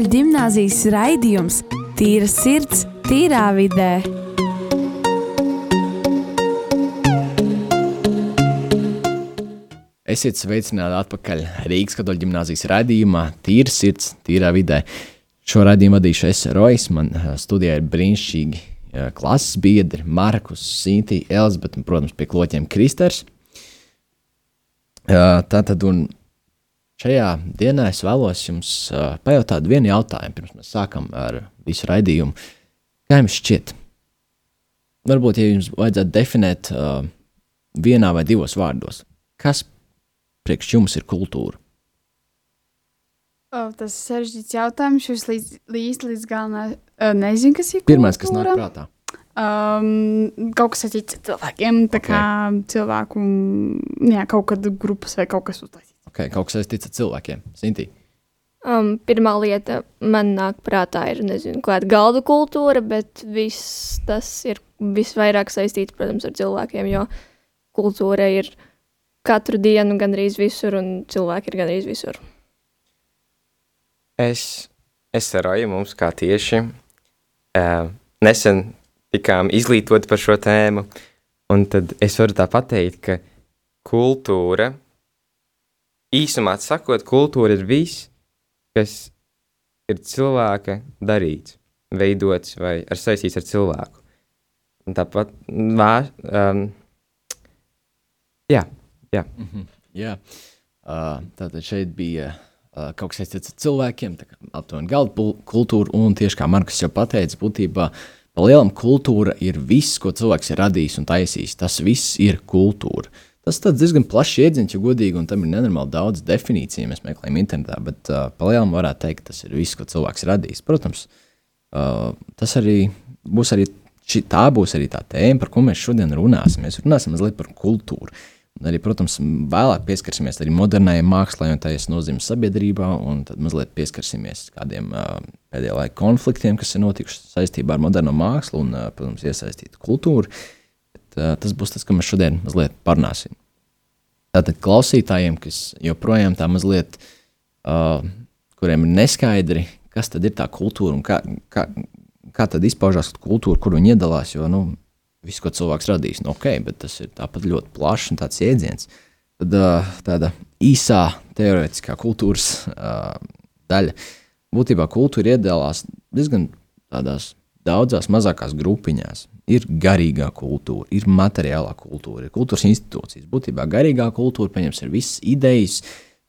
Katoļu gimnāzijas raidījums Tīra sirds, tīrā vidē. Esiet sveicināti atpakaļ Rīgas katoļu gimnāzijas raidījumā Tīra sirds, tīrā vidē. Šo raidījumu vadīšu es Rojas, man eh, studijā ir brīnišķīgi eh, klases biedri Markus, Sinti, Elizabete un, protams, pie kloķiem Kristers. Eh, Tātad, un šajā dienā es vēlos jums uh, pajautāt vienu jautājumu, pirms mēs sākam ar visu raidījumu. Kā jums šķiet? Varbūt, ja jums vajadzētu definēt uh, vienā vai divos vārdos, kas priekš jums ir kultūra? O, tas ir sarežģīts jautājums. Es līdz, līdz, līdz galam uh, nezinu, kas ir. Pirmais, kas nāk prātā. Um, kaut kas saistīts ar cilvēkiem, tā Ok. kā cilvēku, jā, kaut kāda grupas vai kaut kas uztaisīts. Okay, kaut kas saistīts ar cilvēkiem. Sinti. Um, pirmā lieta man nāk prātā ir, nezinu, kāda galda kultūra, bet viss tas ir visvairāk saistīts, protams, ar cilvēkiem, jo kultūra ir katru dienu gandrīz visur, un cilvēki ir gandrīz visur. Es, es ar Roju mums kā tieši uh, nesen tikām izglītoti par šo tēmu, un tad es varu tā pateikt, ka kultūra, īsumā sakot, kultūra ir viss, kas ir cilvēka darīts, veidots vai ar saistīts ar cilvēku. Un tāpat, vā, um, jā, jā. Jā, uh, tātad šeit bija uh, kaut kas saistīts ar cilvēkiem, aptuveni galda kultūra, un tieši kā Markus jau pateica, būtībā pa lielam kultūra ir viss, ko cilvēks ir radījis un taisījis. Tas viss ir kultūra. Tas ir diezgan plašs jēdziens, ja godīgi, un tam ir nenormāli daudz definīciju, mēs meklējam internetā, bet uh, pa lielam varētu teikt, tas ir viss, ko cilvēks ir radījis. Protams, uh, tas arī būs arī, ši, tā būs arī tā tēma, par ko mēs šodien runāsim. Mēs runāsim mazliet par kultūru. Un arī, protams, vēlāk pieskarsimies arī modernajai mākslai un tā nozīmē sabiedrībā, un tad mazliet pieskarsimies kādiem uh, pēdējā laika konfliktiem, kas ir notikuši saistībā ar moderno mākslu un, uh, protams, iesaistītu kultūru. Bet, uh, tas būs tas, ko mēs šodien mazliet parunāsim. Tātad klausītājiem, kas joprojām tā mazliet, uh, kuriem ir neskaidri, kas tad ir tā kultūra un kā, kā, kā tad izpaužās kultūra, kur viņi iedalās, jo, nu, viss, ko cilvēks radīs, nu, ok, bet tas ir tāpat ļoti plašs un tāds jēdziens. Tad uh, tāda īsā teorētiskā kultūras uh, daļa. Būtībā kultūra iedalās diezgan tādās daudzās mazākās grupiņās. Ir garīgā kultūra, ir materiālā kultūra, ir kultūras institūcijas. Būtībā garīgā kultūra, pieņems, ir visas idejas,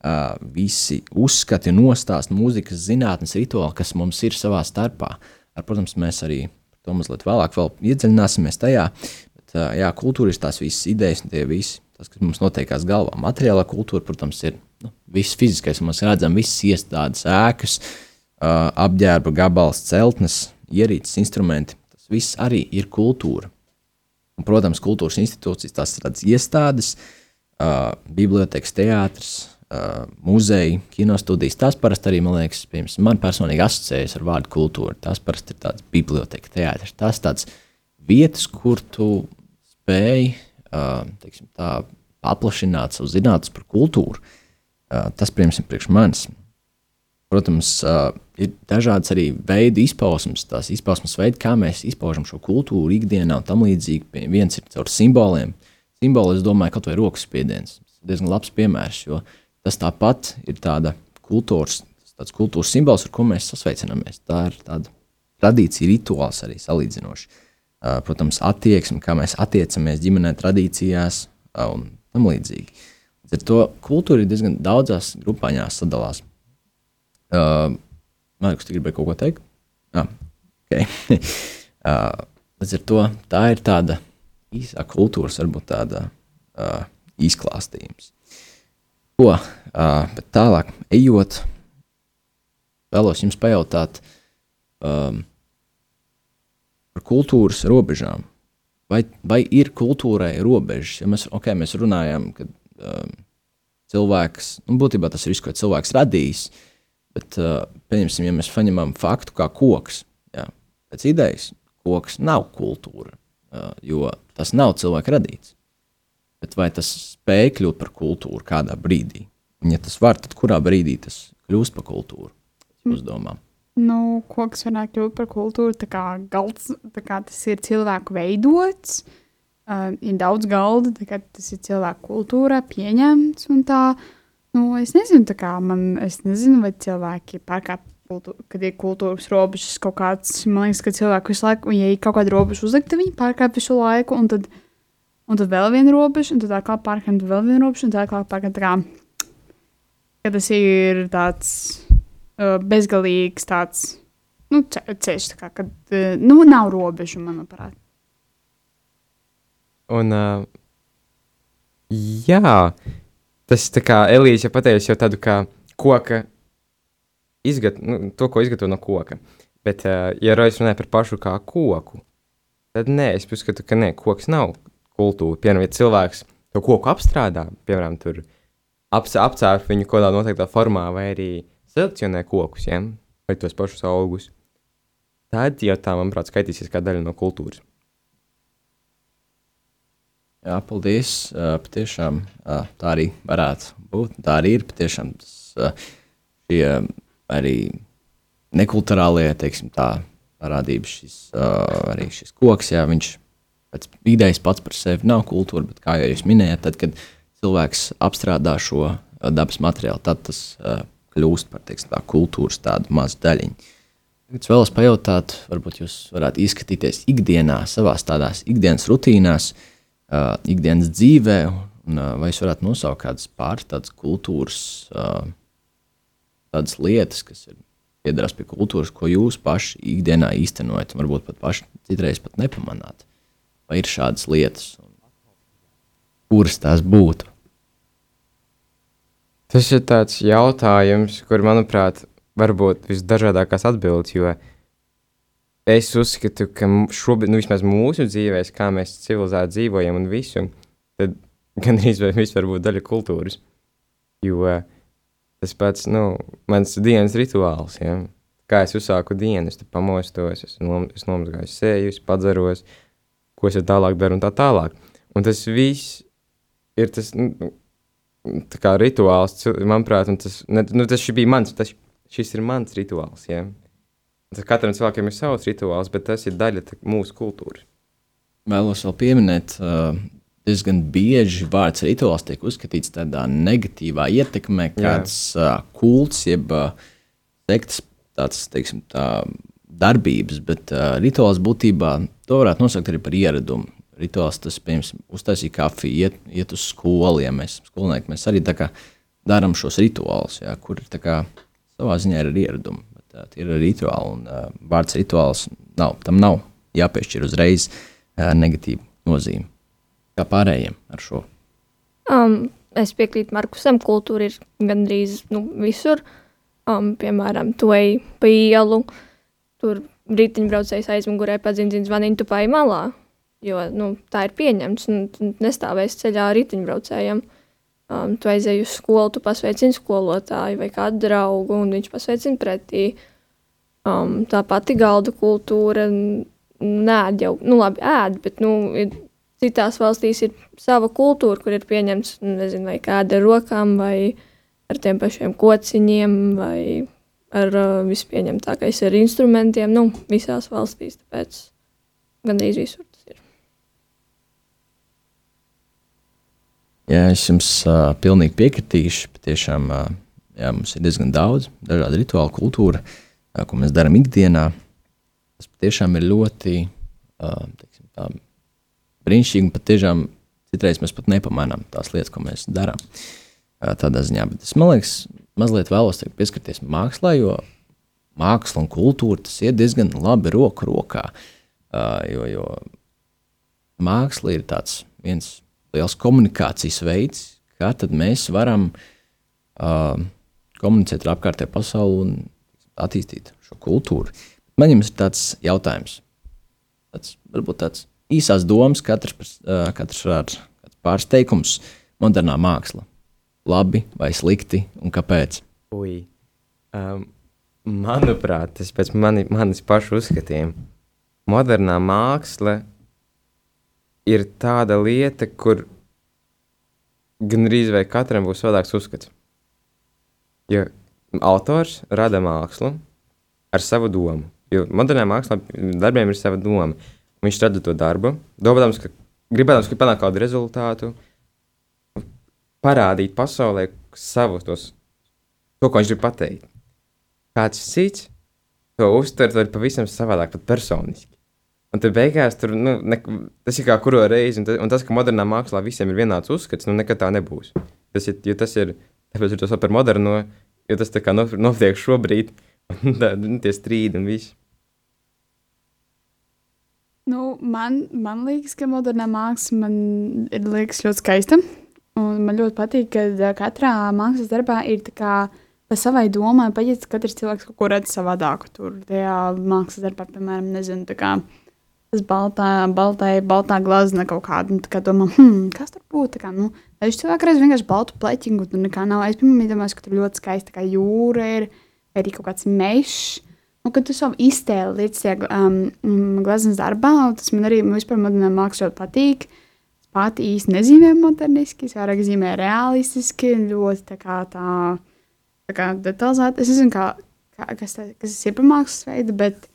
uh, visi uzskati, nostāsti, mūzikas, zinātnes, rituāli, kas mums ir savā starpā. Ar, protams, mēs arī to mazliet vēlāk vēl iedziļināsimies tajā. Bet, uh, jā, kultūra ir tās visas idejas, un tie visi, tas, kas mums notiekās galvā. Materiālā kultūra, protams, ir nu, viss fiziskais, mēs redzam visas iestādes, ēkas, uh, apģērba gabals, celtnes, ierīces, instrumenti. Viss arī ir kultūra. Un, protams, kultūras institūcijas, tās ir tādas iestādes, uh, bibliotekas, teātris, uh, muzeji, kinostudijas. Tās parasti arī, man liekas, pirms, man personīgi asociējas ar vārdu kultūra. Tās parasti ir tādas biblioteka, teātris. Tās tādas vietas, kur tu spēj uh, teiksim, tā, paplašināt savu zinātnes par kultūru. Uh, tas, piemēram, priekš manis. Protams, uh, ir dažādas arī veidu izpausmes, tās izpausmes veidi, kā mēs izpaužam šo kultūru ikdienā un tam līdzīgi. Viens ir caur simboliem. Simboli, es domāju, kaut vai rokas spiediens. Tas ir diezgan labs piemērs, jo tas tāpat ir tāda kultūras, tāds kultūras simbols, ar ko mēs sasveicinamies. Tā ir tāda tradīcija, rituāls arī salīdzinoši. Uh, protams, attieksme, kā mēs attiecamies ģimenē, tradīcijās uh, un tam līdzīgi. Līdz ar to kultūra ir diezgan daudzās grupāņās sadalās. Uh, Markus, tu gribēji kaut ko teikt? Ah, okay. uh, līdz ar to tā ir tāda īsā kultūras, varbūt tāda uh, izklāstījums. Ko, uh, tālāk, ejot, vēlos jums pajautāt um, par kultūras robežām. Vai, vai ir kultūrai robežas? Ja mēs, okay, mēs runājam, ka um, cilvēks, nu, būtībā tas ir viss, ko cilvēks radījis, bet, uh, pieņemsim, ja mēs paņemam faktu kā koks, jā, pēc idejas, koks nav kultūra, uh, jo tas nav cilvēka radīts. Bet vai tas spēj kļūt par kultūru kādā brīdī? Un, ja tas var, tad kurā brīdī tas kļūst par kultūru? Uzdomām. Nu, koks varētu kļūt par kultūru, tā kā galds, tā kā tas ir cilvēku veidots. Uh, ir daudz galda, tas ir cilvēku kultūrā pieņemts un tā. Nu, es nezinu, kā man, es nezinu, vai cilvēki pārkāp, kultū, kad ir kultūras robežas kaut kāds, man liekas, ka cilvēki visu laiku, ja ir kaut kāda robeža uzlikta, viņi pārkāp visu laiku, un tad, un tad vēl viena robeža, un tad atkal pārkāp vēl viena robeža, un tad atkal pārkāp tā kā, ka tas ir tāds uh, bezgalīgs tāds, nu, ce- ceļš, kā, kad, uh, nu, nav robežu, manuprāt. Un, uh, jā, tas tā kā Elīze jau pateica, jau tādu kā koka izgat, nu, to, ko izgatavo no koka. Bet, uh, ja Rojas runāja par pašu kā koku, tad nē, es uzskatu, ka nē, koks nav kultūra. Piemēram, ja cilvēks to koku apstrādā, piemēram, tur aps, apcēp viņu kaut kādā noteiktā formā, vai arī selekcionē kokus, ja? vai tos pašus augus, tad jau tā, manuprāt, skaitīsies kā daļa no kultūras. Jā, paldies. Patiešām tā arī varētu būt. Tā arī ir. Patiešām tas, šie arī nekulturālie, teiksim, tā parādības, šis, arī šis koks, jā, viņš pēc idejas pats par sevi nav kultūra, bet kā jau jūs minējāt, tad, kad cilvēks apstrādā šo dabas materiālu, tad tas kļūst par teiksim, tā, kultūras tādu mazu daļiņu. Tagad vēlos pajautāt, varbūt jūs varētu izskatīties ikdienā, savā tādās ikdienas rutīnās, uh, ikdienas dzīvē, un uh, vai jūs varētu nosaukt kādas pāris tādas kultūras, uh, tādas lietas, kas ir piedarās pie kultūras, ko jūs paši ikdienā īstenojat, un varbūt pat paši citreiz pat nepamanāt. Vai ir šādas lietas, un kuras tās būtu? Tas ir tāds jautājums, kur, manuprāt, var būt visdažādākās atbildes. Jo es uzskatu, ka šobrīd, nu, vismaz mūsu dzīvēm, kā mēs civilizēti dzīvojam un visu, tad gan arī viss var būt daļa kultūras. Jo tas pats, nu, mans dienas rituāls, ja? kā es uzsāku dienu, es pamostos, es, nom, es nomazgāju seju, es padzeros, ko es tālāk daru un tā tālāk. Un tas viss ir tas, nu, tā kā rituāls, manuprāt, un tas, ne, nu, tas bija mans, tas, šis ir mans rituāls, ja? Tas katram cilvēkam ir savs rituāls, bet tas ir daļa mūsu kultūras. Vēlos vēl pieminēt, uh, diezgan bieži vārds rituāls tiek uzskatīts tādā negatīvā ietekmē, kāds uh, kults, jeb uh, sektas tāds, teiksim, tā, darbības, bet uh, rituāls būtībā to varētu nosaukt arī par ieradumu. Rituāls tas, piemēram, uztaisīt kafiju, iet, iet uz skolu, ja mēs esam skolnieki, mēs arī darām šos rituālus, jā, kur kā savā ziņā ir ieradumi. Uh, tie ir rituāli, un uh, vārds rituāls nav, tam nav jāpiešķir uzreiz uh, negatīva nozīme. Kā pārējiem ar šo? Um, es piekrītu Markusam, kultūra ir gandrīz nu, visur. Um, piemēram, tu ej pa ielu, tur riteņbraucējs aizmugurē padzimts zvaniņu, tu pai malā. Jo nu, tā ir pieņemts, un nestāvēs ceļā riteņbraucējiem. Um, tu aizej uz skolu, tu pasveicini skolotāju vai kādu draugu, un viņš pasveicina pretī. Um, tā pati galda kultūra, nē, jau, nu labi, ēd, bet, nu, ir citās valstīs ir sava kultūra, kur ir pieņemts nezinu, vai kāda ar rokām, vai ar tiem pašiem kociņiem, vai ar uh, vispieņemtākais ar instrumentiem. Nu, visās valstīs, tāpēc gandrīz visur tas ir. Jā, es jums uh, pilnīgi piekritīšu. Patiešām uh, jā, mums ir diezgan daudz dažādu rituālu kultūru, uh, ko mēs darām ikdienā. Tas patiešām ir ļoti uh, teiksim, tā, brīnišķīgi. un Patiešām citreiz mēs pat nepamanām tās lietas, ko mēs darām. Uh, tādā ziņā, bet es man liekas, mazliet vēlos teikt, pieskarties mākslā, jo māksla un kultūra tas iet diezgan labi roku rokā. Uh, jo, jo māksla ir tāds viens liels komunikācijas veids, kā mēs varam uh, komunicēt ar apkārtējo pasauli un attīstīt šo kultūru. Man ir tāds jautājums, tāds, varbūt tāds īsās domas, katrs, uh, katrs pāris teikums, modernā māksla. Labi vai slikti un kāpēc? Ui. Um, manuprāt, tas pēc mani, manis pašu uzskatiem, modernā māksla ir tāda lieta, kur gan arī vai katram būs savādāks uzskats. Ja autors rada mākslu, ar savu domu. Jo modernā mākslā darbiem ir sava doma. Viņš rada to darbu, domājams, ka gribēdams, ka panākt kādu rezultātu, parādīt pasaulē savu tos, to, ko viņš grib pateikt. Kāds cits to uztver to pavisam savādāk, pat personiski. Un tad beigās tur, nu, ne, tas ir kā kuru reizi, un, ta, un tas, ka modernā mākslā visiem ir vienāds uzskats, nu, nekad tā nebūs. Tas ir, jo tas ir, tāpēc ir tas par moderno, jo tas tā kā notiek šobrīd, un tā, nu, tie strīdi un viss. Nu, man, man liekas, ka modernā māksla man ir liekas, ļoti skaista. Un man ļoti patīk, ka katrā mākslas darbā ir kā, pa savai domai, paiet, katrs cilvēks kaut ko redz savādāku. Tur tajā mākslas darbā, piemēram, nezinu, tā kā tas baltā, baltai, baltā glazna kaut kāda. Nu, kā domā, hmm, kas tur būtu? Kā, nu, Daži cilvēki redz vienkārši baltu pleķingu, tur nekā nav. Es pirmā iedomājos, ka tur ļoti skaista jūra ir, vai arī kaut kāds mežs. Nu, kad tu savu iztēli līdz tajā um, glazūras darbā, tas man arī vispār modernā mākslā ļoti patīk. Es pati īsti nezīmēju moderniski, es vairāk zīmēju realistiski, ļoti tā kā tā, tā kā detalizēti. Es nezinu, kā, kā, kas, tā, kas ir par mākslas veidu, bet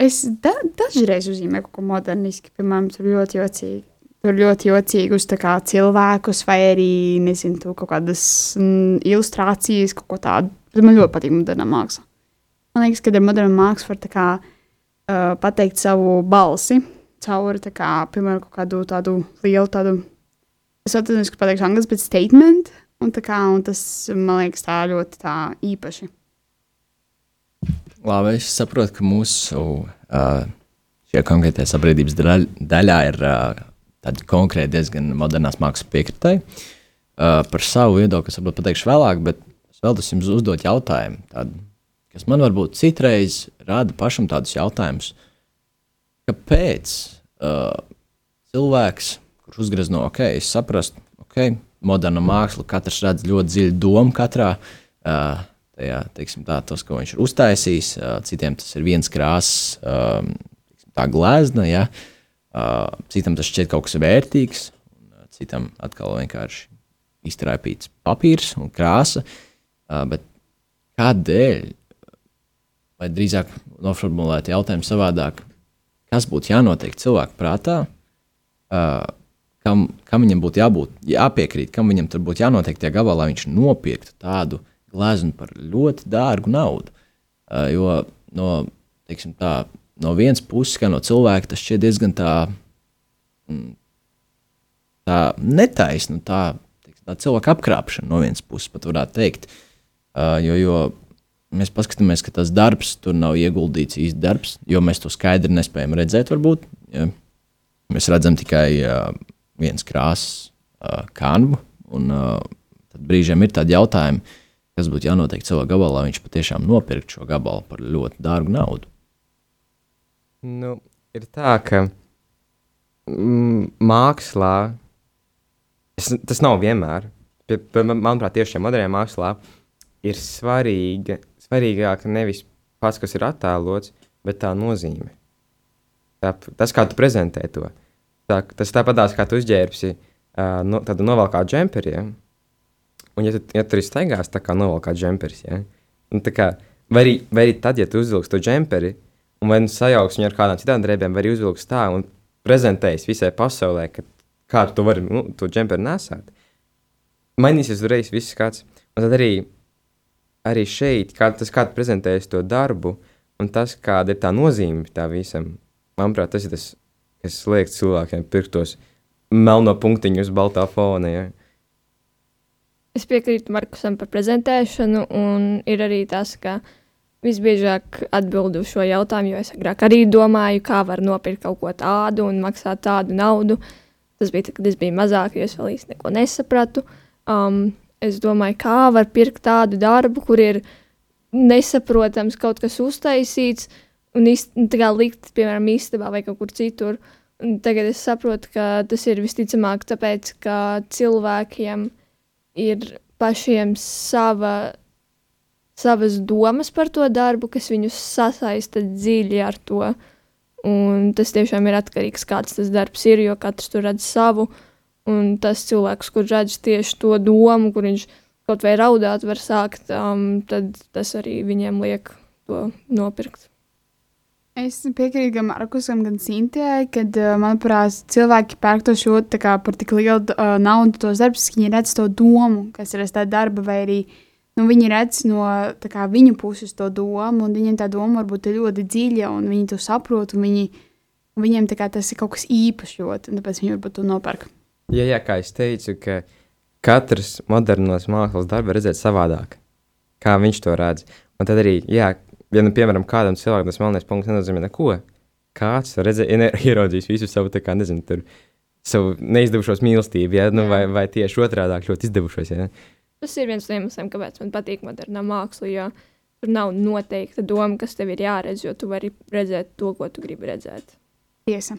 es da, dažreiz uzzīmēju kaut ko moderniski, piemēram, tur ļoti jocīgi. Tur ļoti jocīgi uz kā, cilvēkus, vai arī nezinu, kaut kādas mm, ilustrācijas, kaut ko tādu. Man ļoti patīk moderna māksla. Man liekas, ka ar modernu mākslu var kā, uh, pateikt savu balsi caur, kā, piemēram, kādu tādu lielu tādu, es atceros, ka pateikšu angļuiski, bet statement, un, kā, un tas man liekas tā ļoti tā īpaši. Labi, es saprotu, ka mūsu uh, šajā konkrētajā sabiedrības daļā ir uh, tādi konkrēti diezgan modernās mākslas piekritāji. Uh, par savu viedokli es varbūt pateikšu vēlāk, bet es vēl tas jums uzdot jautājumu. Tādu kas man varbūt citreiz rada pašam tādus jautājumus, kāpēc uh, cilvēks, kurš uzgrezno, ok, es saprastu, ok, moderna māksla, katrs redz ļoti dziļu domu katrā. Uh, tajā, teiksim, tā, tas, ko viņš ir uztaisījis, uh, citiem tas ir viens krāsas, tā glezna, ja? uh, citam tas šķiet kaut kas vērtīgs, un uh, citam atkal vienkārši iztraipīts papīrs un krāsa. Uh, bet kādēļ vai drīzāk noformulēt jautājumu savādāk, kas būtu jānotiek cilvēku prātā, uh, kam, kam viņam būtu jābūt, jāpiekrīt, kam viņam tur būtu jānotiek tajā gabalā, lai viņš nopirktu tādu gleznu par ļoti dārgu naudu. Jo no, teiksim, tā, no vienas puses, kā no cilvēka, tas šķiet diezgan tā, mm, tā netaisna, tā, teiksim, tā cilvēka apkrāpšana no vienas puses, pat varētu teikt. Jo, jo mēs paskatāmies, ka tas darbs tur nav ieguldīts īsti darbs, jo mēs to skaidri nespējam redzēt. Varbūt, ja. Mēs redzam tikai uh, viens krāsas uh, kanvu, un uh, tad brīžiem ir tādi jautājumi, kas būtu jānotiek cilvēkam gabalā, viņš patiešām nopirktu šo gabalu par ļoti dārgu naudu. Nu, ir tā, ka mm, mākslā es, tas nav vienmēr. Manuprāt, tieši šajā modernajā mākslā ir svarīga svarīgāk nevis pats, kas ir attēlots, bet tā nozīme. Tā, tas, kā tu prezentē to. Tā, tas tāpatās, kā tu uzģērbsi uh, no, tādu novalkātu džemperi. Ja? Un, ja tu, ja tu ir staigās tā kā novalkāts džemperis, ja? un, kā, vai, arī, vai arī tad, ja tu uzvilksi to džemperi, un vai nu sajauks viņu ar kādām citām drēbēm, vai arī uzvilks tā un prezentējas visai pasaulē, ka kā tu vari nu, to džemperi nesāt. Mainīsies uzreiz viss kāds. Un tad arī arī šeit, kā tas kāds prezentējas to darbu, un tas, kāda ir tā nozīme tā visam, manuprāt, tas ir tas, kas liek cilvēkiem pirktos melno punktiņu uz baltā fona. Ja. Es piekrītu Markusam par prezentēšanu, un ir arī tas, ka visbiežāk atbildu šo jautājumu, jo es agrāk arī domāju, kā var nopirkt kaut ko tādu un maksāt tādu naudu. Tas bija tad, kad es biju mazāk, jo es vēl īsti neko nesapratu. Um, es domāju, kā var pirkt tādu darbu, kur ir nesaprotams kaut kas uztaisīts un ist, likt, piemēram, istabā vai kaut kur citur. Un tagad es saprotu, ka tas ir visticamāk tāpēc, ka cilvēkiem ir pašiem sava, savas domas par to darbu, kas viņus sasaista dziļi ar to. Un tas tiešām ir atkarīgs no tā, kāds tas darbs ir, jo katrs tur redz savu. Un tas cilvēks, kurš redz tieši to domu, kur viņš kaut vai raudāt var sākt, um, tad tas arī viņiem liek to nopirkt. Es piekrītu gan Markusam, gan Sintējai, kad, uh, manuprāt, cilvēki pērk to šo par tik lielu uh, naudu, tos darbus, ka viņi redz to domu, kas ir aiz tā darba, vai arī nu, viņi redz no kā, viņu puses to domu, un viņiem tā doma varbūt ir ļoti dziļa, un viņi to saprot, un viņi, un viņiem kā, tas ir kaut kas īpašs ļoti, un tāpēc viņi varbūt to nopērk. Jā, jā, kā es teicu, ka katrs modernos mākslas darbs redzēt savādāk, kā viņš to redz. Un tad arī, jā, ja, nu, piemēram, kādam cilvēkam tas melnais punkts nenozīmē neko, kāds redzē, ieraudzīs visu savu, tā kā, nezinu, tur, savu neizdevušos mīlestību, ja, nu, vai, vai tieši otrādi ļoti izdevušos. Ja. Tas ir viens no iemesliem, kāpēc man patīk modernā māksla. Jo tur nav noteikta doma, kas tev ir jāredz, jo tu vari redzēt to, ko tu gribi redzēt. Tiesa.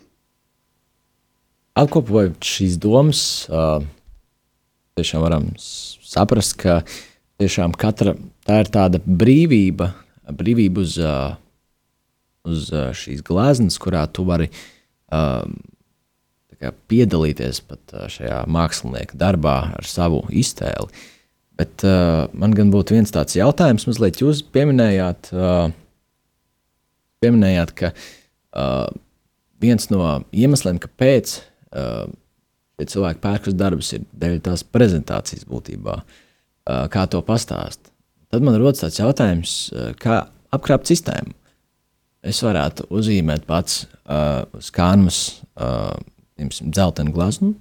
Apkopojot šīs domas, uh, tiešām varam saprast, ka tiešām katra tā ir tāda brīvība, brīvība uz, uh, uz uh, šīs gleznas, kurā tu vari kā piedalīties pat uh, šajā mākslinieka darbā ar savu iztēli. Bet uh, man gan būtu viens tāds jautājums, mazliet jūs pieminējāt, uh, pieminējāt ka uh, viens no iemesliem, kāpēc uh, cilvēki pērk šos darbus, ir dēļ tās prezentācijas būtībā. Uh, kā to pastāst? Tad man rodas tāds jautājums, uh, kā apkrāpt sistēmu. Es varētu uzzīmēt pats uh, kānas uh, dzeltenu glazūru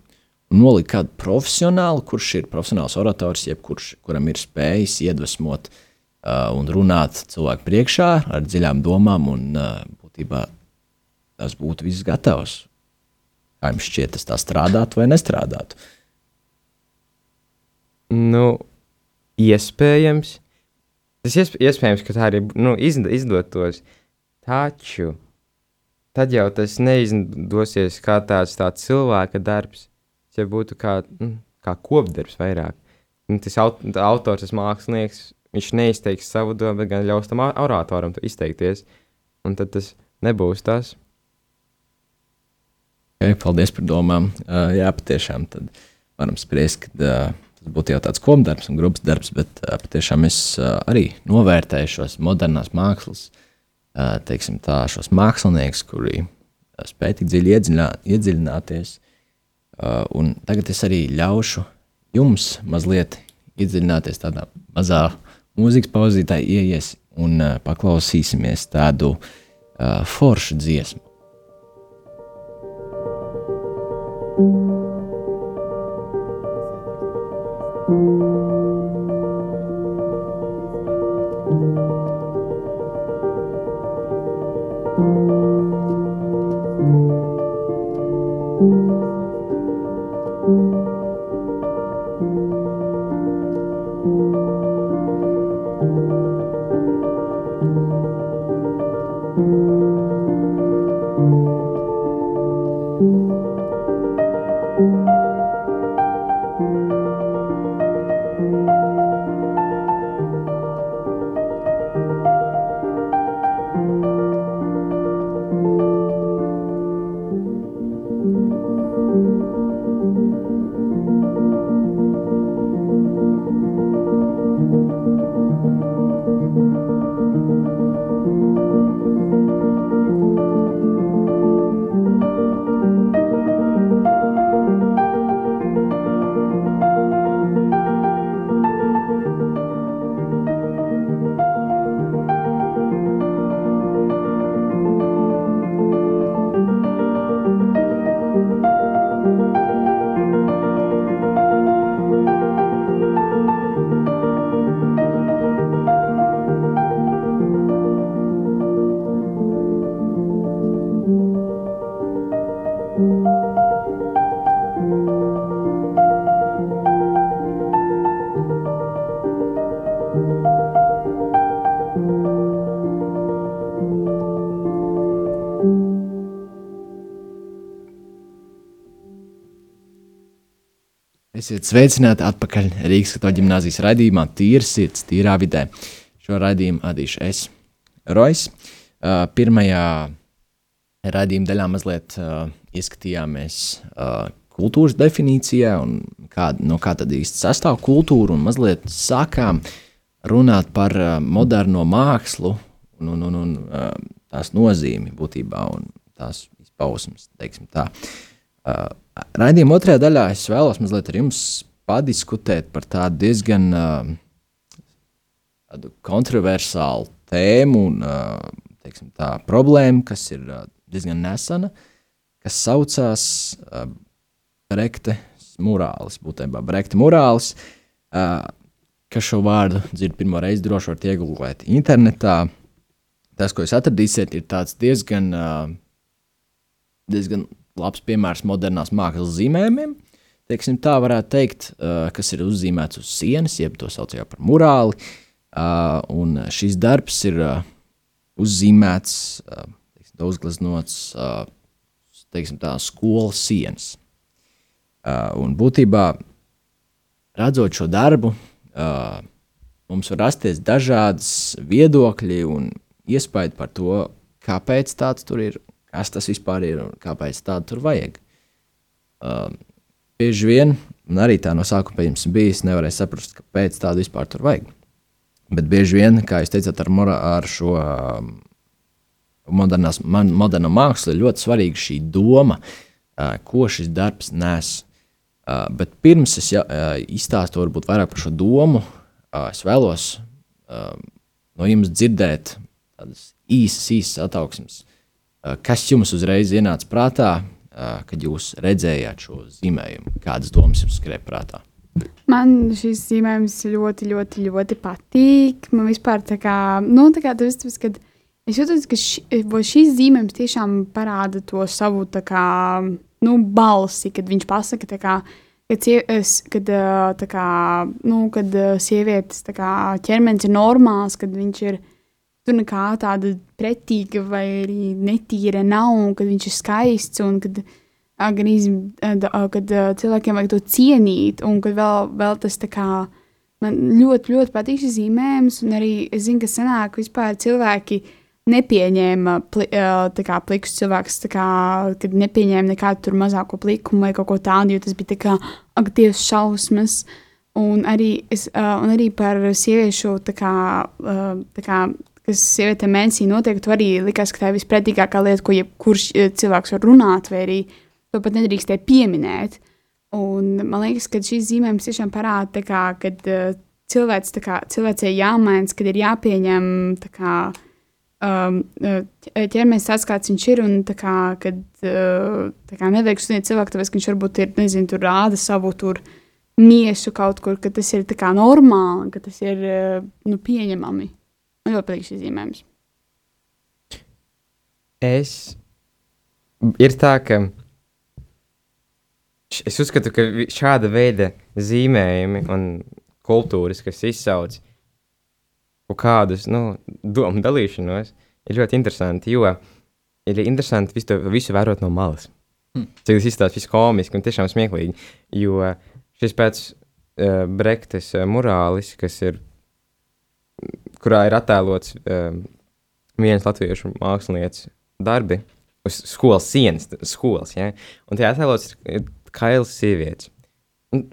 un nolikt kādu profesionālu, kurš ir profesionāls orators, jebkurš, kuram ir spējis iedvesmot uh, un runāt cilvēku priekšā ar dziļām domām, un uh, būtībā tas būtu viss gatavs. Kā jums šķiet, tas tā strādātu vai nestrādātu? Nu, iespējams. Tas iesp iespējams, ka tā arī nu, izd izdotos. Taču tad jau tas neizdosies kā tāds, tāds cilvēka darbs. Tas jau būtu kā, nu, kā kopdarbs vairāk. Nu, tas aut autors, tas mākslinieks, viņš neizteiks savu domu, bet gan ļaus tam oratoram to izteikties. Un tad tas nebūs tas. Okay, paldies par domām. Uh, jā, patiešām tad varam spriest, ka uh, tas būtu jau tāds kopdarbs un grupas darbs, bet patiešām es arī novērtēju šos modernās mākslas, teiksim tā, šos māksliniekus, kuri spēj tik dziļi iedziļinā, iedziļināties. Un tagad es arī ļaušu jums mazliet iedziļināties tādā mazā mūzikas pauzītā, ieies un paklausīsimies tādu foršu dziesmu. Esiet sveicināti atpakaļ Rīgas katoļu ģimnāzijas raidījumā Tīra sirds, tīrā vidē. Šo raidījumu vadīšu es, Rojas. Uh, pirmajā raidījuma daļā mazliet uh, ieskatījāmies uh, kultūras definīcijā un kā, no kā tad īsti sastāv kultūra un mazliet sākām runāt par uh, moderno mākslu un, un, un, un uh, tās nozīmi būtībā un tās izpausmes. Tā. Uh, Raidījuma otrajā daļā es vēlos mazliet ar jums padiskutēt par tādu diezgan uh, tādu kontroversālu tēmu un uh, teiksim, tā, problēmu, kas ir uh, diezgan nesena, kas saucās uh, Brekte morālis, būtībā Brekte morālis. Uh, kas šo vārdu dzird pirmo reizi, droši varat iegūt internetā. Tas, ko jūs atradīsiet, ir diezgan, uh, diezgan labs piemērs modernās mākslas zīmējumiem. Teiksim, tā varētu teikt, uh, kas ir uzzīmēts uz sienas, jeb to sauc par morāli. Uh, un šis darbs ir uh, uzzīmēts, teiksim, uzgleznots uh, teiksim, tā, skolas sienas. Un būtībā, redzot šo darbu, mums var rasties dažādas viedokļi un iespējas par to, kāpēc tāds tur ir, kas tas vispār ir un kāpēc tādu tur vajag. Uh, bieži vien, un arī tā no sākuma bija, nevarēja saprast, kāpēc tādu vispār tur vajag. Bet bieži vien, kā jūs teicāt, ar, mora, ar šo um, modernās, man, moderno mākslu ir ļoti svarīga šī doma, uh, ko šis darbs nes. Uh, bet pirms es ja, uh, izstāstu varbūt vairāk par šo domu, uh, es vēlos uh, no jums dzirdēt tādas īsas, īsas attauksmes. Uh, kas jums uzreiz ienāca prātā, uh, kad jūs redzējāt šo zīmējumu? Kādas domas jums skrēja prātā? Man šis zīmējums ļoti, ļoti, ļoti patīk. Man vispār tā kā, nu, tā kā tas, tas kad es jūtos, ka ši, šis zīmējums tiešām parāda to savu, tā kā, nu, balsi, kad viņš pasaka, kā, kad, kad, kā, nu, kad sievietes kā, ķermenis ir normāls, kad viņš ir tur nekā tāda pretīga vai arī netīra nav, un kad viņš ir skaists un kad, gan izm, kad cilvēkiem vajag to cienīt, un kad vēl, vēl tas tā kā. Man ļoti, ļoti patīk šis zīmējums, un arī es zinu, ka senāk vispār cilvēki nepieņēma pli, kā, plikus cilvēks, kā, kad nepieņēma nekādu mazāko plikumu vai kaut ko tādu, jo tas bija kā aktīvs šausmas. Un arī, es, un arī par sieviešu, kā, kā, kas sievietēm mēnesī notiek, tu arī likās, ka tā ir vispretīgākā lieta, ko jebkurš cilvēks var runāt, vai arī to pat nedrīkstēja pieminēt. Un man liekas, ka šīs zīmējums tiešām parāda, kā, kad cilvēks, kā, cilvēcei jāmaina, kad ir jāpieņem kā, um, uh, ķermenis tāds, kāds viņš ir. Un, kā, kad kā, nevajag suniet cilvēku, tāpēc viņš varbūt ir, nezinu, tur rāda savu tur miesu kaut kur, ka tas ir kā, normāli, ka tas ir nu, pieņemami. Man ļoti patīk šis zīmējums. Es. Ir tā, ka es uzskatu, ka šāda veida zīmējumi un kultūras, kas izsauc kaut kādus nu, domu dalīšanos, ir ļoti interesanti. Jo ir interesanti visu to visu vērot no malas. Hmm. Cik tas izstāsta komiski un tiešām smieklīgi. Jo šis pēc uh, Brektes uh, morālis, kas ir, kurā ir attēlots uh, viens latviešu mākslinieks darbi uz skolas sienas, skolas, ja? un tajā attēlots ir kails sievietes.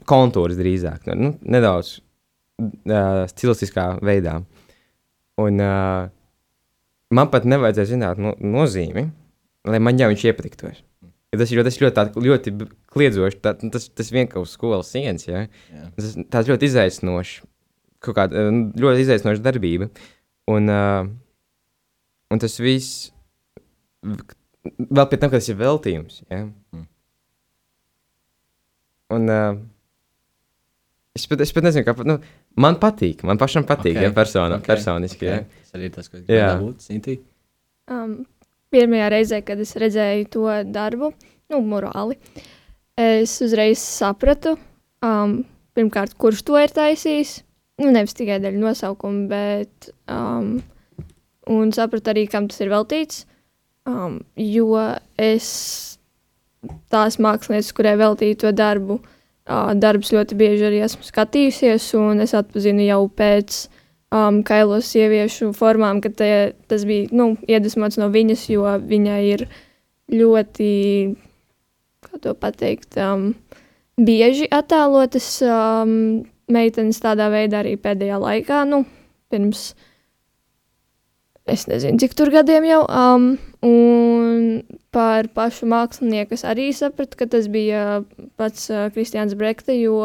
Kontūrs drīzāk, nu, nedaudz uh, stilistiskā veidā. Un uh, man pat nevajadzēja zināt no, nozīmi, lai man jau viņš iepatiktos. Ja tas ir tas ļoti, tā, ļoti kliedzoši, tā, tas, tas vienkārši skolas sienas, ja? Jā. tas, tāds ļoti izaicinošs, kaut kāda ļoti izaicinoša darbība. Un, uh, un tas viss, vēl pie tam, ka tas ir veltījums, ja? Mm. Un uh, es, pat, es pat nezinu, kā, nu, Man patīk, man pašam patīk, okay. ja persona, okay. personiski. Okay. Ja. Tas arī tas, ko gribēju būt, Sinti. Um, pirmajā reizē, kad es redzēju to darbu, nu, morāli, es uzreiz sapratu, um, pirmkārt, kurš to ir taisījis. Nu, nevis tikai dēļ nosaukuma, bet um, un sapratu arī, kam tas ir veltīts. Um, jo es tās mākslinieces, kurai veltīju to darbu, uh, darbus ļoti bieži arī esmu skatījusies, un es atpazinu jau pēc um, kailos sieviešu formām, ka te, tas bija nu, iedvesmots no viņas, jo viņai ir ļoti, kā to pateikt, um, bieži attēlotas um, meitenes tādā veidā arī pēdējā laikā, nu, pirms es nezinu, cik tur gadiem jau. Um, un par pašu mākslinieku es arī sapratu, ka tas bija pats uh, Kristians Brekte, jo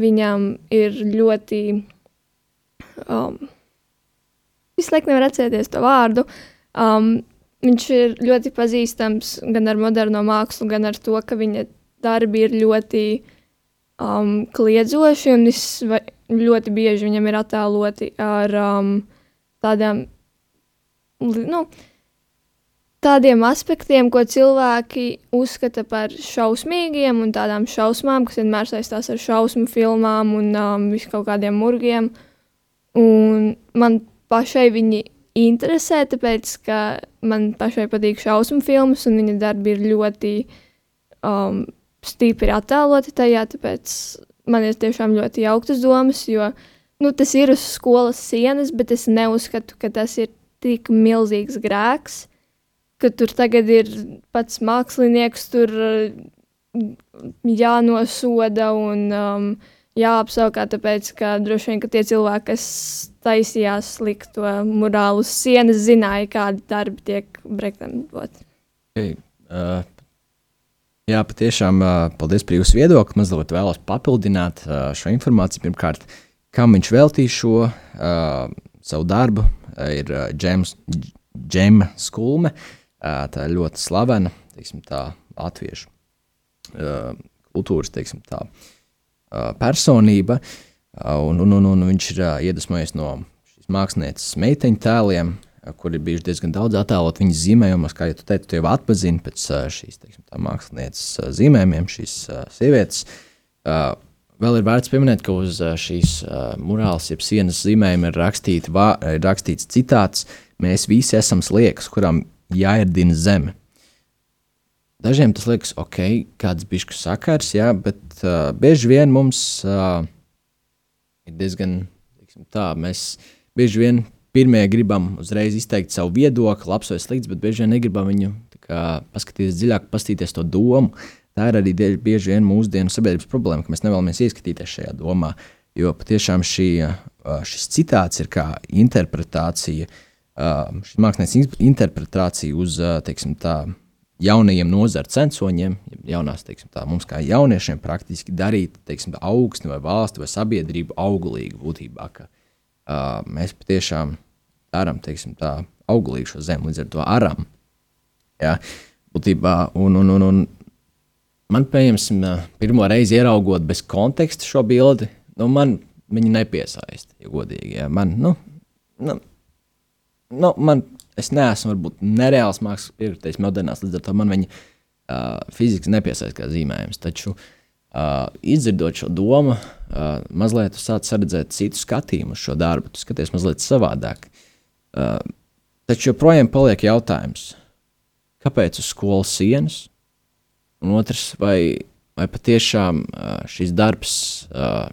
viņam ir ļoti. Um, Visu laiku nevar atcerēties to vārdu. Um, viņš ir ļoti pazīstams gan ar moderno mākslu, gan ar to, ka viņa darbi ir ļoti um, kliedzoši un es, ļoti bieži viņam ir attēloti ar um, tādām, nu, tādiem aspektiem, ko cilvēki uzskata par šausmīgiem un tādām šausmām, kas vienmēr saistās ar šausmu filmām un um, visu kaut kādiem murgiem. Un man pašai viņi interesē, tāpēc, ka man pašai patīk šausmu filmas, un viņa darbi ir ļoti um, stipri attēloti tajā, tāpēc man ir tiešām ļoti jauktas domas, jo nu, tas ir uz skolas sienas, bet es neuzskatu, ka tas ir tik milzīgs grēks, ka tur tagad ir pats mākslinieks tur jānosoda un um, jāapsaukā, tāpēc, ka droši vien, ka tie cilvēki, kas taisījās likt to murālu sienas, zināja, kādi darbi tiek brektam dot. Okay. Uh, jā, patiešām uh, paldies par jūsu viedokli. Mazliet vēlos papildināt uh, šo informāciju. Pirmkārt, kam viņš veltīja šo uh, savu darbu, uh, ir uh, Džema Skulme. Uh, tā ir ļoti slavena, teiksim tā, latviešu uh, kultūras, teiksim tā, uh, personība, un, un, un, un viņš ir iedvesmojies no šīs mākslinieces meiteņu tēliem, kur ir bijuši diezgan daudz attēlot viņas zīmējumus, kā jau tu jau atpazini pēc šīs teiksim, mākslinieces zīmējumiem, šīs sievietes. Vēl ir vērts pieminēt, ka uz šīs murāles, jeb sienas zīmējuma ir, rakstīti, ir rakstīts citāts: Mēs visi esam sliekas, kurām jāirdina zeme. Dažiem tas liekas, ok, kāds bišķi sakars, jā, bet uh, bieži vien mums uh, ir diezgan tā, mēs bieži vien pirmie gribam uzreiz izteikt savu viedokli, labs vai slikts, bet bieži vien negribam viņu kā, paskatīties dziļāk, paskatīties to domu. Tā ir arī bieži vien mūsdienu sabiedrības problēma, ka mēs nevēlamies ieskatīties šajā domā. Jo patiešām šī, šis citāts ir kā interpretācija, šis mākslinieks interpretācija uz teiksim, tā, jaunajiem nozara censoņiem, jaunās, teiksim, tā, mums kā jauniešiem, praktiski darīt teiksim, tā, augstni vai valsti vai sabiedrību auglīgu būtībā. Ka, uh, mēs patiešām darām tā, auglīgu šo zemi, līdz ar to aram. Ja, būtībā, un, un, un, un man, pieņemsim, pirmo reizi ieraugot bez konteksta šo bildi, nu, man viņa nepiesaista, ja godīgi. Ja. Man, nu, nu, nu, man es neesmu varbūt nereāls mākslas pierakstējis modernās, līdz ar to man viņa uh, fiziski nepiesaista kā zīmējums. Taču uh, izdzirdot šo domu, uh, mazliet sāc redzēt citu skatījumu uz šo darbu, tu skaties mazliet savādāk. Uh, taču joprojām paliek jautājums, kāpēc uz skolas sienas? Un otrs, vai, vai patiešām uh, šis darbs uh,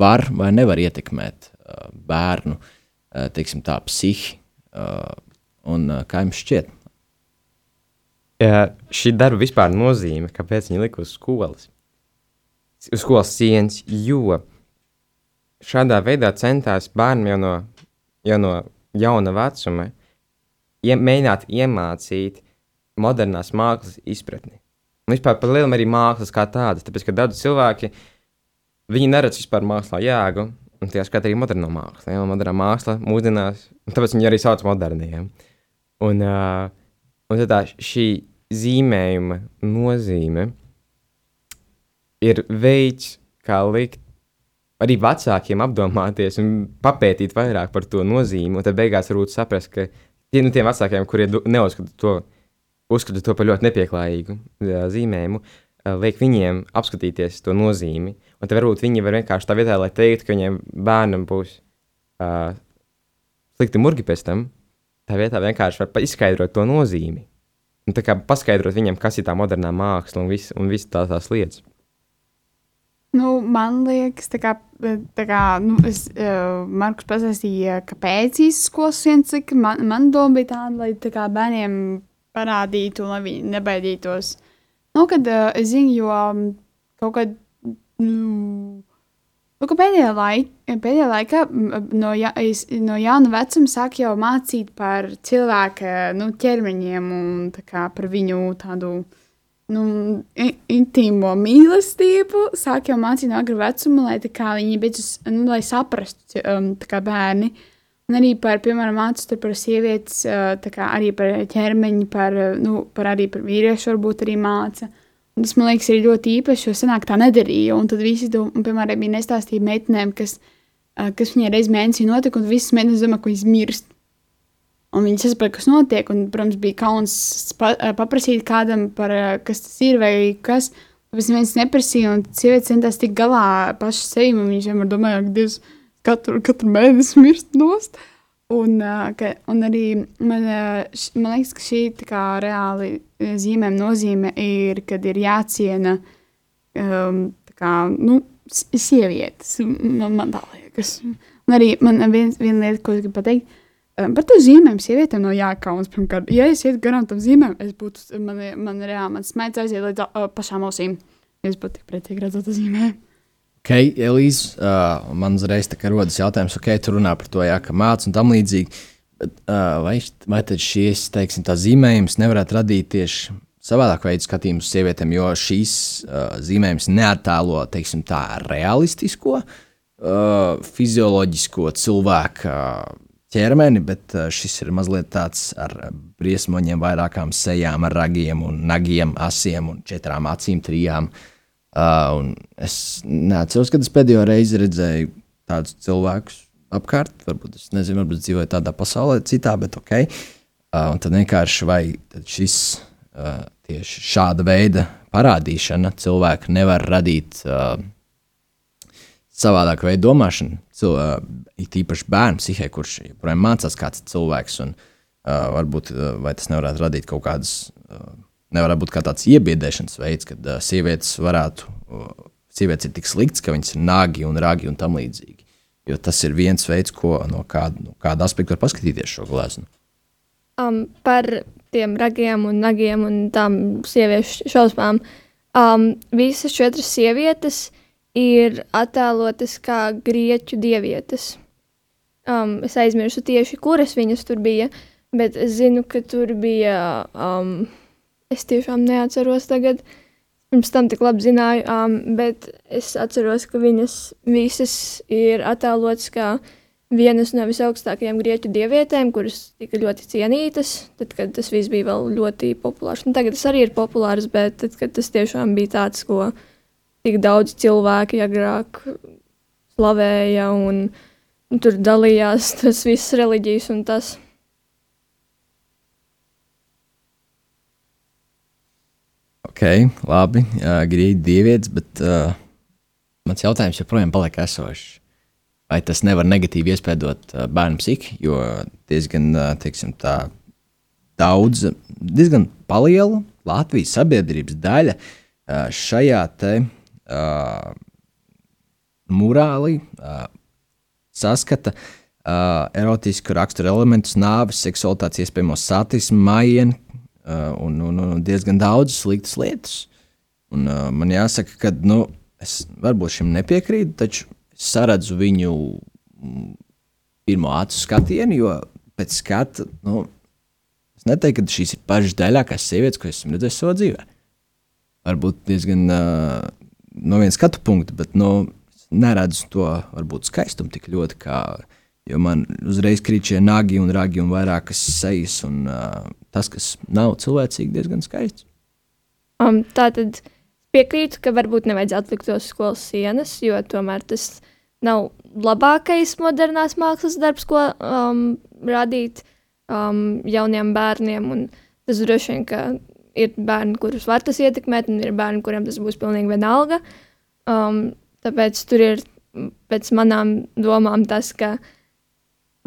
var vai nevar ietekmēt uh, bērnu uh, teiksim, tā, psihi, uh, Un, kā jums šķiet? Ja, šī darba vispār nozīme, kāpēc viņi lika uz skolas, skolas sienas, jo šādā veidā centās bērnam jau no, jau no jauna vecuma ie, mēģināt iemācīt modernās mākslas izpratni. Un vispār par lielu arī mākslas kā tādas, tāpēc, ka daudz cilvēki, viņi neredz vispār mākslā jēgu, un tie skata arī moderno mākslu, ja, modernā māksla mūsdienās, tāpēc viņi arī sauc moderniem. Un, uh, un tā šī zīmējuma nozīme ir veids, kā likt arī vecākiem apdomāties un papētīt vairāk par to nozīmi, un tad beigās varbūt saprast, ka tie, nu, tiem vecākiem, kuriem neuzskata to, uzskata to par ļoti nepieklājīgu jā, zīmējumu, liek viņiem apskatīties to nozīmi, un tad varbūt viņi var vienkārši tā vietā, lai teiktu, ka viņiem bērnam būs uh, slikti murgi pēc tam, tā vietā vienkārši var izskaidrot to nozīmi. Un tā kā paskaidrot viņam, kas ir tā modernā māksla un visas vis tā, tās lietas. Nu, man liekas, tā kā, tā kā nu, es, uh, Markus pastāstīja, kāpēc īstenībā skolas viens cik man, man doma bija tāda, lai tā kā bērniem parādītu, lai viņi nebaidītos. Nu, kad uh, es zinu, jo kaut kad, nu, Nu, pēdējā, laik, pēdējā laikā no, ja, no jauna vecuma sāk jau mācīt par cilvēka nu, ķermeņiem un kā, par viņu tādu nu, intīmo mīlestību. Sāk jau mācīt no agra vecuma, lai viņi beidzot nu, lai saprastu um, bērni. Un arī par, piemēram, mācīt par sievietes, uh, kā arī par ķermeņa, par, uh, nu, par arī par vīriešu varbūt arī māca. Un tas man liekas, ir ļoti īpaši, jo senāk tā nedarīja. Un tad visi, dom- un, piemēram, bija nestāstīja meitenēm, kas, ā, kas viņai reiz mēnesī notika, un visas meitenes domā, ka viņas mirst. Un viņi saprata, kas notiek. Un, protams, bija kauns pa, paprasīt kādam, par, kas tas ir vai kas. Tāpēc viens neprasīja, un sievietes centās tikt galā pašai sevi. un Viņš vienmēr domāja, ka Dievs katru, katru mēnesi mirst nost. Un, ka, un arī man, man liekas, ka šī kā reāli zīmēm nozīme ir, kad ir jāciena um, kā, nu, sievietes. Man, man tā liekas. Un arī man viena lieta, ko es gribu pateikt. Par to zīmēm sievietēm nav jākaunas. Pirmkārt, ja es ietu garām tam zīmēm, es būtu, man, man reāli, man smēķis aiziet līdz uh, pašām ausīm. Es būtu tik priecīgi redzot to zīmēm. Ok, Elīze, uh, man uzreiz tā kā rodas jautājums, ok, tu runā par to, jā, ka māca un tam līdzīgi. Bet, uh, vai, vai tad šīs teiksim, tā zīmējums nevarētu radīt tieši savādāk veidu skatījumu uz sievietēm, jo šīs uh, zīmējums neattēlo teiksim, tā realistisko, uh, fizioloģisko cilvēku uh, ķermeni, bet šis ir mazliet tāds ar briesmoņiem, vairākām sejām, ar ragiem un nagiem, asiem un četrām acīm, trijām. Uh, es neatceros, kad es pēdējo reizi redzēju tādus cilvēkus apkārt. Varbūt es nezinu, varbūt dzīvoju tādā pasaulē, citā, bet ok. Uh, un tad vienkārši vai tad šis uh, tieši šāda veida parādīšana cilvēku nevar radīt uh, savādāk veidu domāšanu. Cil, uh, it īpaši bērnu psihē, kurš joprojām mācās kāds cilvēks, un uh, varbūt uh, tas nevarētu radīt kaut kādas, uh, nevarētu būt kā tāds iebiedēšanas veids, kad uh, sievietes varētu, uh, sievietes ir tik slikts, ka viņas ir nagi un ragi un tam līdzīgi. Jo tas ir viens veids, ko no kāda, no kāda aspekta var paskatīties šo gleznu. um, par tiem ragiem un nagiem un tām sieviešu šausmām. Um, visas četras sievietes ir attēlotas kā grieķu dievietes. Um, es aizmirsu tieši, kuras viņas tur bija, bet es zinu, ka tur bija. Um, es tiešām neatceros tagad. Pirms tam tik labi zināju, um, bet es atceros, ka viņas visas ir attēlotas kā vienas no visaugstākajām grieķu dievietēm, kuras tika ļoti cienītas, tad, kad tas viss bija vēl ļoti populārs. Nu, tagad tas arī ir populārs, bet tad, kad tas tiešām bija tāds, ko tik daudz cilvēki agrāk slavēja un, un tur dalījās tas viss reliģijas un tas. Ok, labi, uh, grīdi dievietes, bet uh, mans jautājums joprojām paliek esošs. Vai tas nevar negatīvi iespēdot uh, bērnu psihi, jo diezgan, uh, teiksim, tā daudz, diezgan liela Latvijas sabiedrības daļa uh, šajā te uh, morāli uh, saskata uh, erotisku raksturu elementus, nāves, seksualitātes, iespējamo satismu, mājienu uh, un, un, un diezgan daudz sliktas lietas. Un, uh, man jāsaka, ka nu, es varbūt šim nepiekrītu, taču es saredzu viņu mm, pirmo acu skatienu, jo pēc skata, nu, es neteiktu, ka šīs ir pašas daļākās sievietes, ko esmu redzējis savā dzīvē. Varbūt diezgan uh, no viena skatu punkta, bet nu, neredzu to varbūt skaistumu tik ļoti, kā, jo man uzreiz krīt šie nagi un ragi un vairākas sejas, un uh, tas, kas nav cilvēcīgi, diezgan skaists. Um, tā tad piekrītu, ka varbūt nevajadzētu likt tos skolas sienas, jo tomēr tas nav labākais modernās mākslas darbs, ko um, radīt um, jauniem bērniem. Un tas droši vien, ka ir bērni, kurus var tas ietekmēt, un ir bērni, kuriem tas būs pilnīgi vienalga. Um, tāpēc tur ir pēc manām domām tas, ka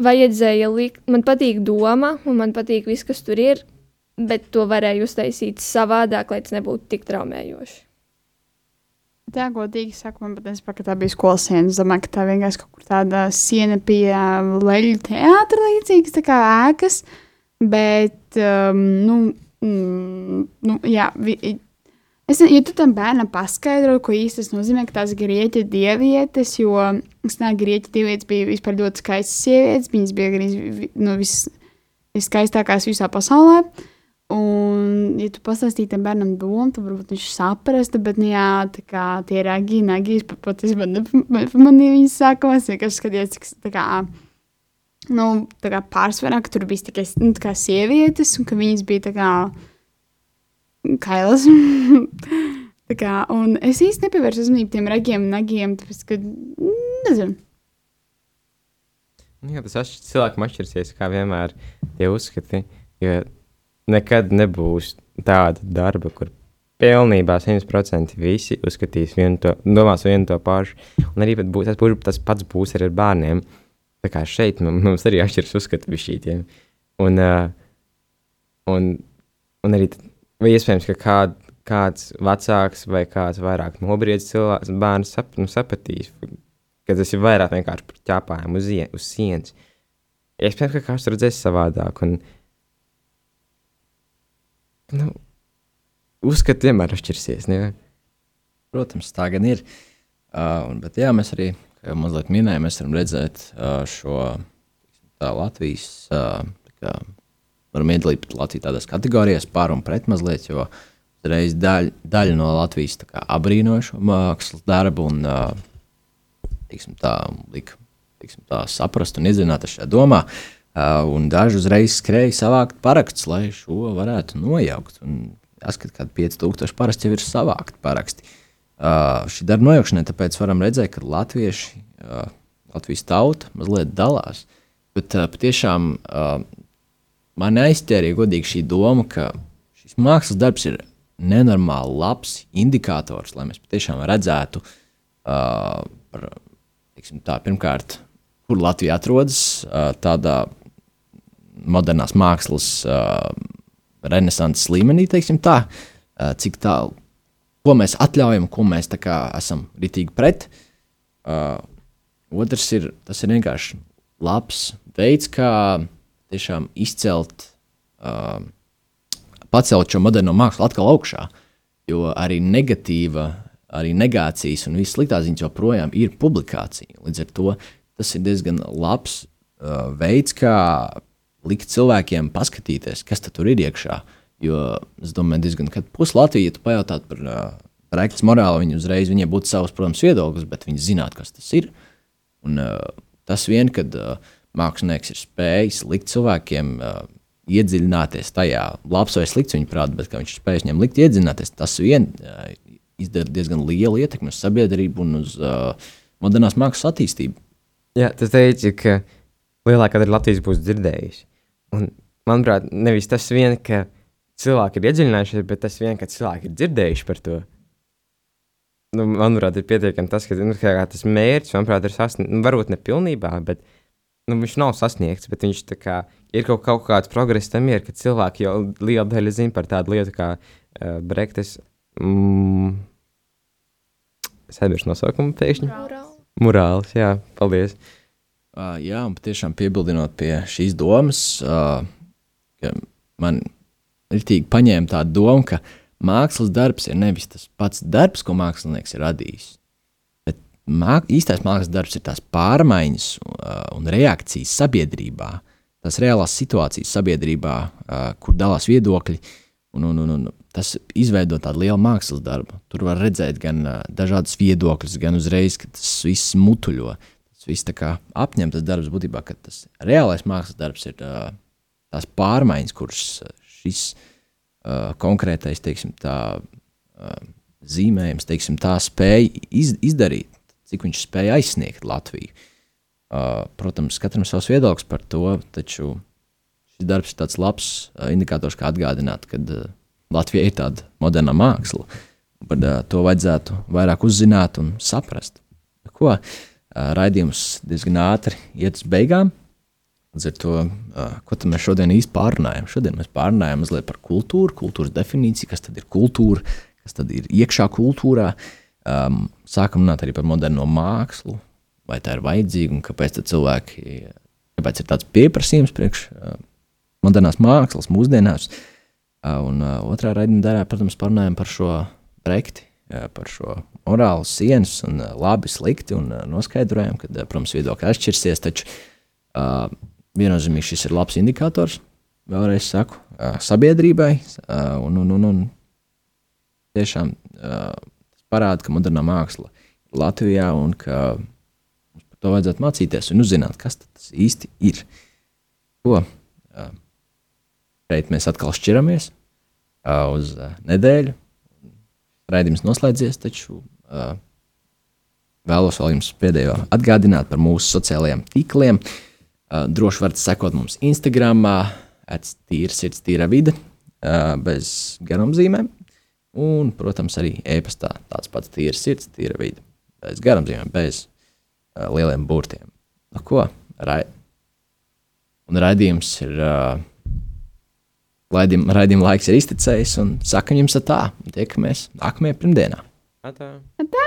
vajadzēja likt, man patīk doma, un man patīk viss, kas tur ir, bet to varēja uztaisīt savādāk, lai tas nebūtu tik traumējoši. Tā godīgi sakot, man pat nesaprot, ka tā bija skolas siena. Es domāju, ka tā vienkārši kaut kur tāda siena pie uh, leļu teātra līdzīgas, ēkas. Bet, um, nu, mm, nu, jā, vi, Es, ja tu tam bērnam paskaidro, ko īsti tas nozīmē, ka tās grieķu dievietes, jo es nezinu, grieķu dievietes bija vispār ļoti skaistas sievietes, viņas bija arī nu, vis, viskaistākās visā pasaulē. Un, ja tu pastāstīji tam bērnam domu, tad varbūt viņš saprastu, bet, nu, jā, kā tie ragi, nagi, es pat patiesībā nepamanīju viņas sākumā, es vienkārši skatījos, cik, tā kā, nu, kā pārsvarā, ka tur bija tikai, nu, kā sievietes, un ka viņas bija kā, kailas. kā, un es īsti nepievērsu uzmanību tiem ragiem, nagiem, tāpēc, ka, nezinu. Nu, Jā, tas atšķir, cilvēkam atšķirsies, kā vienmēr tie uzskati. Jo nekad nebūs tāda darba, kur pilnībā 100% visi uzskatīs vienu to, domās vienu to pašu. Un arī būs, tas, būs, tas pats būs arī ar bērniem. Tā kā šeit mums, arī atšķiras uzskati par šīm. Un, uh, un, un arī, vai iespējams, ka kād, kāds vecāks vai kāds vairāk nobriedzis cilvēks, bērns sap, nu, sapratīs, ka tas ir vairāk vienkārši par ķāpājumu uz, ien- uz sienas. Iespējams, ka kāds redzēs savādāk. Un, nu, uzskati vienmēr atšķirsies. Ne? Protams, tā gan ir. Uh, un, bet jā, mēs arī, jau mazliet minējām, mēs varam redzēt šo tā, Latvijas. Tā kā, varam iedalīt Latviju tādās kategorijās, pār un pret mazliet, jo uzreiz daļa, daļa no Latvijas kā apbrīnoja šo mākslas darbu un teiksim, tā, lika, teiksim, tā saprast un iedzināties šajā domā. Un daži uzreiz skrēja savākt parakstus, lai šo varētu nojaukt. Un jāskat, ka 5000 parasti jau ir savākti paraksti. Uh, šī darba nojaukšanai tāpēc varam redzēt, ka latvieši, uh, Latvijas tauta mazliet dalās. Bet uh, patiešām uh, man aizķēra godīgi šī doma, ka šis mākslas darbs ir nenormāli labs indikators, lai mēs patiešām redzētu, uh, par, teiksim, tā, pirmkārt, kur Latvija atrodas uh, tādā modernās mākslas uh, renesanses līmenī, teiksim tā, uh, cik tālu, ko mēs atļaujam, ko mēs kā esam ritīgi pret. Uh, otrs ir, tas ir vienkārši labs veids, kā tiešām izcelt, uh, pacelt šo moderno mākslu atkal augšā, jo arī negatīva, arī negācijas un viss sliktās ziņas joprojām ir publikācija. Līdz ar to tas ir diezgan labs uh, veids, kā likt cilvēkiem paskatīties, kas tur ir iekšā. Jo es domāju, diezgan, kad pusi Latvija, ja tu pajautātu par uh, rektas morāli, viņi uzreiz viņiem būtu savs, protams, viedoklis, bet viņi zinātu, kas tas ir. Un, uh, tas vien, kad uh, mākslinieks ir spējis likt cilvēkiem uh, iedziļināties tajā, labs vai slikts viņa prātā, bet ka viņš ir spējis viņiem likt iedziļināties, tas vien uh, izdara diezgan lielu ietekmi uz sabiedrību un uz uh, modernās mākslas attīstību. Jā, tas teica, ka lielākā daļa Latvijas būs dzirdējusi. Un, manuprāt, nevis tas vien, ka cilvēki ir iedziļinājušies, bet tas vien, ka cilvēki ir dzirdējuši par to. Nu, manuprāt, ir pietiekami tas, ka nu, tas mērķis, manuprāt, ir sasniegts. Nu, varbūt ne pilnībā, bet nu, viņš nav sasniegts. Bet viņš tā kā, ir kaut, kaut kāds progress tam, ir, ka cilvēki jau liela daļa zina par tādu lietu kā uh, Brektes. Mm, es aizmirsu nosaukumu pēkšņi. Morāls, jā, paldies. Uh, jā, un patiešām piebildinot pie šīs domas, uh, ka man rītīgi paņēma tā doma, ka mākslas darbs ir nevis tas pats darbs, ko mākslinieks ir radījis, bet māk, īstais mākslas darbs ir tās pārmaiņas uh, un reakcijas sabiedrībā, tās reālās situācijas sabiedrībā, uh, kur dalās viedokļi. Un, un, un, un tas izveido tādu lielu mākslas darbu. Tur var redzēt gan uh, dažādas viedokļas, gan uzreiz, ka tas viss mutuļo. Tas viss apņemtas darbs būtībā, ka tas reālais mākslas darbs ir tās pārmaiņas, kuras šis uh, konkrētais teiksim, tā, uh, zīmējums teiksim, tā spēja iz, izdarīt, cik viņš spēja aizsniegt Latviju. Uh, protams, katram ir savs viedoklis par to, taču šis darbs ir tāds labs uh, indikators, kā atgādināt, ka uh, Latvija ir tāda moderna māksla. Par uh, to vajadzētu vairāk uzzināt un saprast. Ko uh, raidījums diezgan ātri iet uz beigām. Līdz ar to, ko mēs šodien īstenībā pārunājam? Šodien mēs pārunājam mazliet par kultūru, kultūras definīciju, kas tad ir kultūra, kas tad ir iekšā kultūrā. Um, sākam runāt arī par moderno mākslu, vai tā ir vajadzīga un kāpēc cilvēki, kāpēc ir tāds pieprasījums priekš uh, modernās mākslas mūsdienās. Uh, un uh, otrā raidījuma daļā, protams, parunājam par šo prekti uh, par šo morālu sienas un uh, labi, slikti un uh, noskaidrojumu, kad, uh, protams, viedokļi atšķirsies, taču uh, viennozīmīgi šis ir labs indikators, vēlreiz saku, sabiedrībai un, un, un, un tiešām parāda, ka modernā māksla ir Latvijā un ka mums par to vajadzētu mācīties un uzzināt, kas tas īsti ir. Ko? Šeit mēs atkal šķiramies uz nedēļu. Raidījums noslēdzies, taču vēlos vēl jums pēdējo atgādināt par mūsu sociālajiem tīkliem. Uh, droši varat sekot mums Instagram, atstīra sirds, tīra vide, uh, bez garumzīmēm. Un, protams, arī e-pastā tāds pats tīrs sirds, tīra vide, bez garumzīmēm, bez uh, lieliem burtiem. Nu, ko? Rai... Un raidījums ir. Uh, Raidījuma, raidījuma laiks ir iztecējis, un sakam jums tā, tiekamies nākamajā pirmdienā. Atā. Tā!